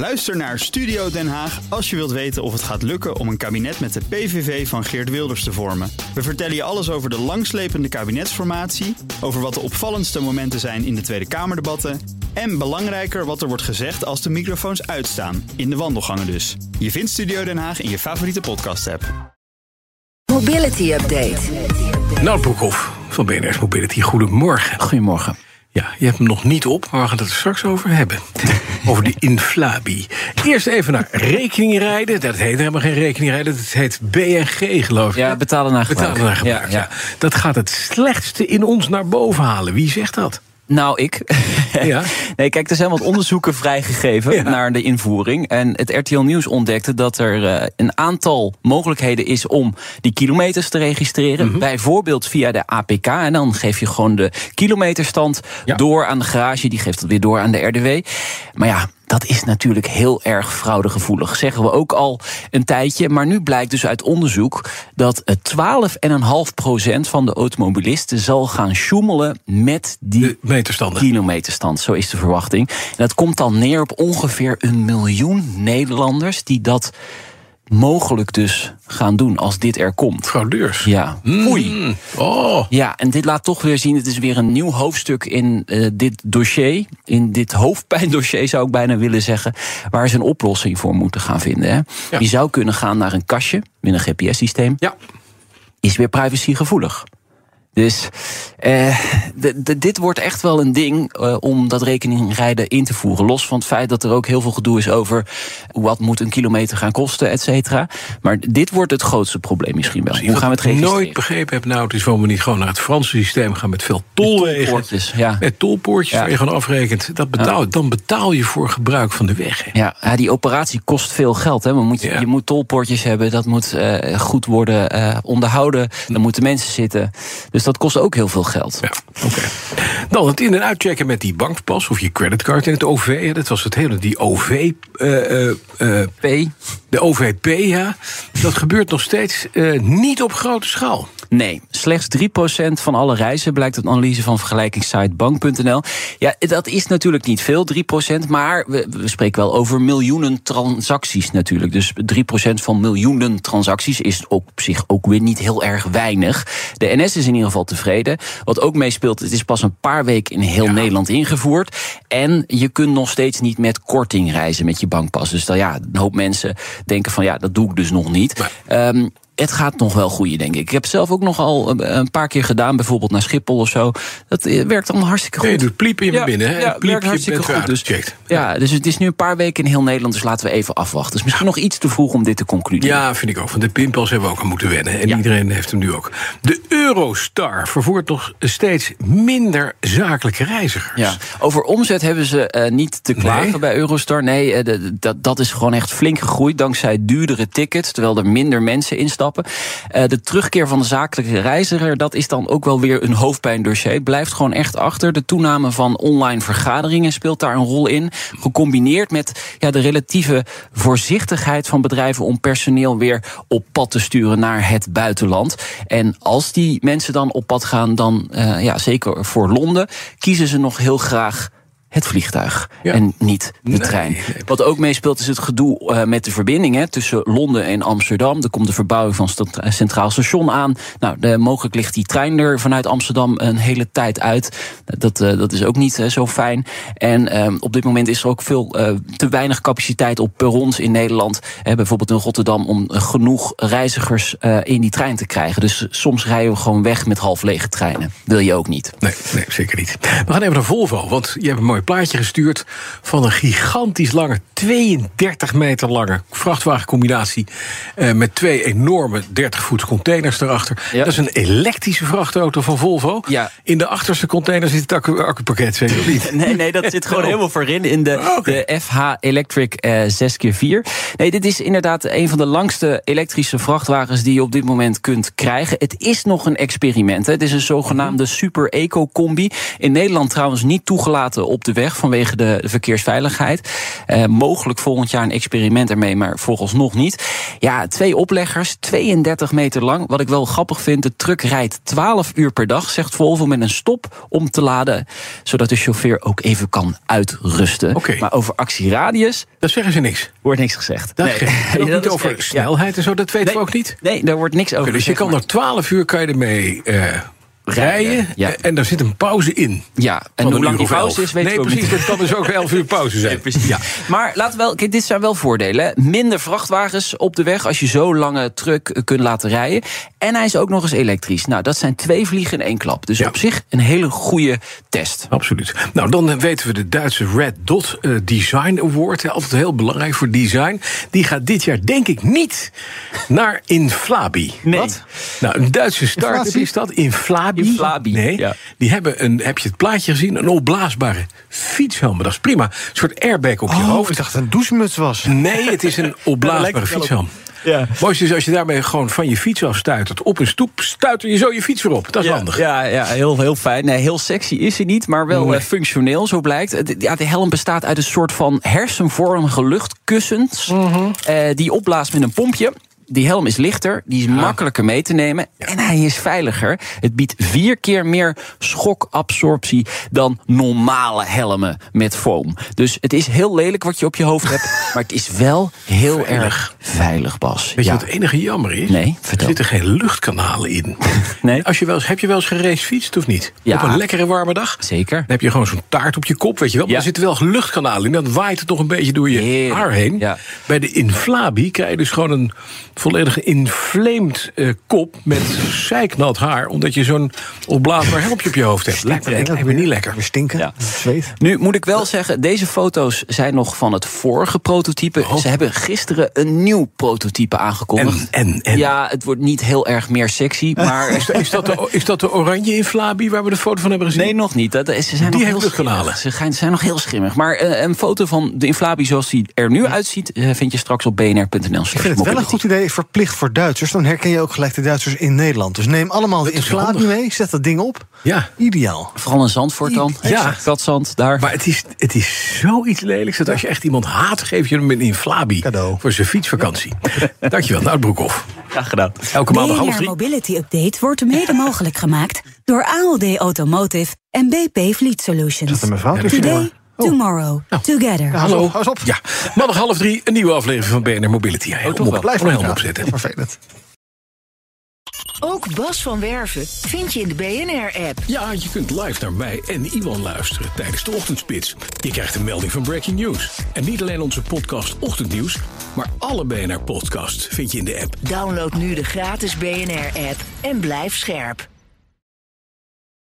Luister naar Studio Den Haag als je wilt weten of het gaat lukken om een kabinet met de PVV van Geert Wilders te vormen. We vertellen je alles over de langslepende kabinetsformatie, over wat de opvallendste momenten zijn in de Tweede Kamerdebatten en belangrijker wat er wordt gezegd als de microfoons uitstaan, in de wandelgangen dus. Je vindt Studio Den Haag in je favoriete podcast-app. Mobility Update. Nout Broekhoff van BNR's Mobility. Goedemorgen. Goedemorgen. Ja, je hebt hem nog niet op, maar we gaan het er straks over hebben. Over de inflabi. Eerst even naar rekeningrijden. Dat heet helemaal geen rekeningrijden, dat heet BNG, geloof ik. Ja, betalen naar gebruik. Betalen naar gebruik, Ja, ja, ja. Dat gaat het slechtste in ons naar boven halen. Wie zegt dat? Nou, ik. Ja. nee, kijk, er zijn wat onderzoeken vrijgegeven Ja. naar de invoering. En het RTL Nieuws ontdekte dat er eh, een aantal mogelijkheden is om die kilometers te registreren. Mhm. Bijvoorbeeld via de APK. En dan geef je gewoon de kilometerstand Ja. door aan de garage. Die geeft het weer door aan de RDW. Maar ja. Dat is natuurlijk heel erg fraudegevoelig. Zeggen we ook al een tijdje. Maar nu blijkt dus uit onderzoek dat het 12,5% van de automobilisten zal gaan sjoemelen met die kilometerstand. Zo is de verwachting. En dat komt dan neer op ongeveer een miljoen Nederlanders die dat mogelijk dus gaan doen als dit er komt. Fraudeurs. Ja, oei. Mm. Oh, Ja, en dit laat toch weer zien, het is weer een nieuw hoofdstuk in eh, dit dossier. In dit hoofdpijndossier zou ik bijna willen zeggen. Waar ze een oplossing voor moeten gaan vinden. Hè. Ja. Je zou kunnen gaan naar een kastje met een GPS-systeem. ja. Is weer privacygevoelig. Dus eh, dit wordt echt wel een ding eh, om dat rekeningrijden in te voeren. Los van het feit dat er ook heel veel gedoe is over wat moet een kilometer gaan kosten, et cetera. Maar dit wordt het grootste probleem misschien wel. Hoe gaan we het Wat ik registreren? nooit begrepen heb, nou, het is waarom we niet gewoon naar het Franse systeem gaan met veel tolwegen. Tolpoortjes, ja. Met tolpoortjes Ja. waar je gewoon afrekent. Dat betaal, Dan betaal je voor gebruik van de weg. hè. Ja, ja, die operatie kost veel geld. Hè. Moet je moet tolpoortjes hebben, dat moet eh, goed worden eh, onderhouden. Dan moeten mensen zitten. Dus dat kost ook heel veel geld. Ja, oké. Dan het in- en uitchecken met die bankpas of je creditcard in het OV. Dat was het hele, die OV... eh, eh, eh, P? de OVP, ja. Dat gebeurt nog steeds niet op grote schaal. Nee, slechts 3% van alle reizen blijkt uit analyse van vergelijkingssite bank.nl. Ja, dat is natuurlijk niet veel, 3%, maar we, we spreken wel over miljoenen transacties natuurlijk. Dus 3% van miljoenen transacties is op zich ook weer niet heel erg weinig. De NS is in ieder geval tevreden. Wat ook meespeelt, het is pas een paar weken in heel Nederland ingevoerd. En je kunt nog steeds niet met korting reizen met je bankpas. Dus dan, ja, een hoop mensen denken van ja, dat doe ik dus nog niet. Ehm, het gaat nog wel groeien, denk ik. Ik heb zelf ook nogal een- een paar keer gedaan, bijvoorbeeld naar Schiphol of zo. Dat eh, werkt allemaal hartstikke goed. Nee, je doet pliepen in Ja, binnen. Hè? ja, Pliepje werkt hartstikke goed. Dus, ja, dus het is nu een paar weken in heel Nederland, dus laten we even afwachten. Dus misschien nog iets te vroeg om dit te concluderen. Ja, vind ik ook. Van de pinpas hebben we ook aan moeten wennen. En Ja. iedereen heeft hem nu ook. De Eurostar vervoert nog steeds minder zakelijke reizigers. Ja, over omzet hebben ze eh, niet te klagen Nee? bij Eurostar. Nee, eh, dat, dat is gewoon echt flink gegroeid dankzij duurdere tickets, terwijl er minder mensen instappen. Eh, de terugkeer van de zakelijke reiziger, dat is dan ook wel weer een hoofdpijndossier. Het blijft gewoon echt achter. De toename van online vergaderingen speelt daar een rol in. Gecombineerd met ja, de relatieve voorzichtigheid van bedrijven om personeel weer op pad te sturen naar het buitenland. En als die mensen dan op pad gaan, dan eh, ja, zeker voor Londen, kiezen ze nog heel graag het vliegtuig Ja. en niet de Nee, trein. nee, Wat ook meespeelt is het gedoe eh, met de verbindingen tussen Londen en Amsterdam. Er komt de verbouwing van het Centraal Station aan. Nou, de, mogelijk ligt die trein er vanuit Amsterdam een hele tijd uit. Dat, eh, dat is ook niet eh, zo fijn. En eh, op dit moment is er ook veel eh, te weinig capaciteit op perrons in Nederland. Eh, bijvoorbeeld in Rotterdam om eh, genoeg reizigers eh, in die trein te krijgen. Dus soms rijden we gewoon weg met half lege treinen. Wil je ook niet. Nee, nee, zeker niet. We gaan even naar Volvo, want je hebt een mooi plaatje gestuurd van een gigantisch lange, 32 meter lange vrachtwagencombinatie eh, met twee enorme 30 voet containers erachter. Ja. Dat is een elektrische vrachtauto van Volvo. Ja. In de achterste container zit het accu- accupakket, of niet? Nee, nee, dat zit gewoon Oh. helemaal voorin in de, Oh, de FH Electric eh 6x4. Nee, dit is inderdaad een van de langste elektrische vrachtwagens die je op dit moment kunt krijgen. Het is nog een experiment. Hè. Het is een zogenaamde super eco-combi. In Nederland trouwens niet toegelaten op de de weg vanwege de, de verkeersveiligheid. Uh, mogelijk volgend jaar een experiment ermee, maar nog niet. Ja, twee opleggers, 32 meter lang. Wat ik wel grappig vind, de truck rijdt 12 uur per dag, zegt Volvo, met een stop om te laden, zodat de chauffeur ook even kan uitrusten. Okay. Maar over actieradius. Dat zeggen ze niks. Wordt niks gezegd. Dat nee. Ook niet over snelheid en zo, dat weten nee, we ook niet. Nee, daar wordt niks over. Okay, dus je kan er 12 uur kan je ermee. Uh, rijden ja. en daar zit een pauze in. Ja, en hoe lang die pauze is, weet nee, ik ook precies, niet. dat kan dus ook 11 uur pauze zijn. Nee, precies. Ja. Maar laten we wel, kijk, dit zijn wel voordelen. Minder vrachtwagens op de weg als je zo lange truck kunt laten rijden. En hij is ook nog eens elektrisch. Nou, dat zijn twee vliegen in één klap. Dus ja. op zich een hele goede test. Absoluut. Nou, dan weten we de Duitse Red Dot uh, Design Award. Altijd heel belangrijk voor design. Die gaat dit jaar, denk ik, niet naar Inflabi. Nee. Wat? Nou, een Duitse start-up is dat. Inflabi. Inflabi. Nee. Ja. Die hebben een, heb je het plaatje gezien? Een opblaasbare fietshelm. Dat is prima. Een soort airbag op je oh, hoofd. ik dacht dat het een douchemuts was. Nee, het is een opblaasbare fietshelm. Ja. Mooi is als je daarmee gewoon van je fiets afstuitert. Op een stoep stuiter je zo je fiets weer op. Dat is ja, handig. Ja, ja heel, heel fijn. Nee, heel sexy is hij niet, maar wel Nee. uh, functioneel, zo blijkt. Ja, de helm bestaat uit een soort van hersenvormige luchtkussens... Mhm. Uh, die opblaast met een pompje. Die helm is lichter, die is ja. makkelijker mee te nemen en hij is veiliger. Het biedt vier keer meer schokabsorptie dan normale helmen met foam. Dus het is heel lelijk wat je op je hoofd hebt, maar het is wel heel veilig. erg veilig, Bas. Weet ja. je wat het enige jammer is? Nee, er zitten geen luchtkanalen in. Nee. Als je wel eens, heb je wel eens gereisfietst of niet? Ja. Op een lekkere warme dag? Zeker. Dan heb je gewoon zo'n taart op je kop, weet je wel. Maar er zitten wel luchtkanalen in. Dan waait het nog een beetje door je Heerlijk. haar heen. Ja. Bij de Inflabi krijg je dus gewoon een volledig inflamed eh, kop met zeiknat haar. Omdat je zo'n opblaasbaar helmpje op je hoofd hebt. Lijkt me, lijkt me niet lekker. We stinken. Ja. Zweet. Nu moet ik wel zeggen, deze foto's zijn nog van het vorige prototype. Oh. Ze hebben gisteren een nieuw prototype aangekondigd. En, en, en. Ja, het wordt niet heel erg meer sexy, maar... Is, dat- is, dat de, is dat de oranje Inflabi waar we de foto van hebben gezien? Nee, nog niet. Dat, ze zijn Die nog heel. Ze zijn nog heel schimmig. Maar eh, een foto van de Inflabi zoals die er nu uitziet... eh, vind je straks op bnr.nl. Ik vind het wel een goed idee, verplicht voor Duitsers. Dan herken je ook gelijk de Duitsers in Nederland. Dus neem allemaal de is inflatie mee, zet dat ding op. Ja. Ideaal. Vooral in Zandvoort dan. Ja. Katzand, daar. Maar het is, het is zoiets lelijks dat als je echt iemand haat, geef je hem een inflabi. Cadeau. Voor zijn fietsvakantie. Dankjewel, Nout Broekhoff. Graag gedaan. Elke maandag half BNR drie. Mobility Update wordt mede mogelijk gemaakt door ALD Automotive en BP Fleet Solutions. Zat er mijn vrouw tussen? Today, tomorrow, together. Ja, hou Hallo. op, hou op. Ja, maandag half drie, een nieuwe aflevering van BNR Mobility. Heel toch wel. Blijf een helm opzetten. Vervelend. Ook Bas van Werven vind je in de BNR-app. Ja, je kunt live naar mij en Iwan luisteren tijdens de ochtendspits. Je krijgt een melding van Breaking News. En niet alleen onze podcast Ochtendnieuws, maar alle BNR-podcasts vind je in de app. Download nu de gratis BNR-app en blijf scherp.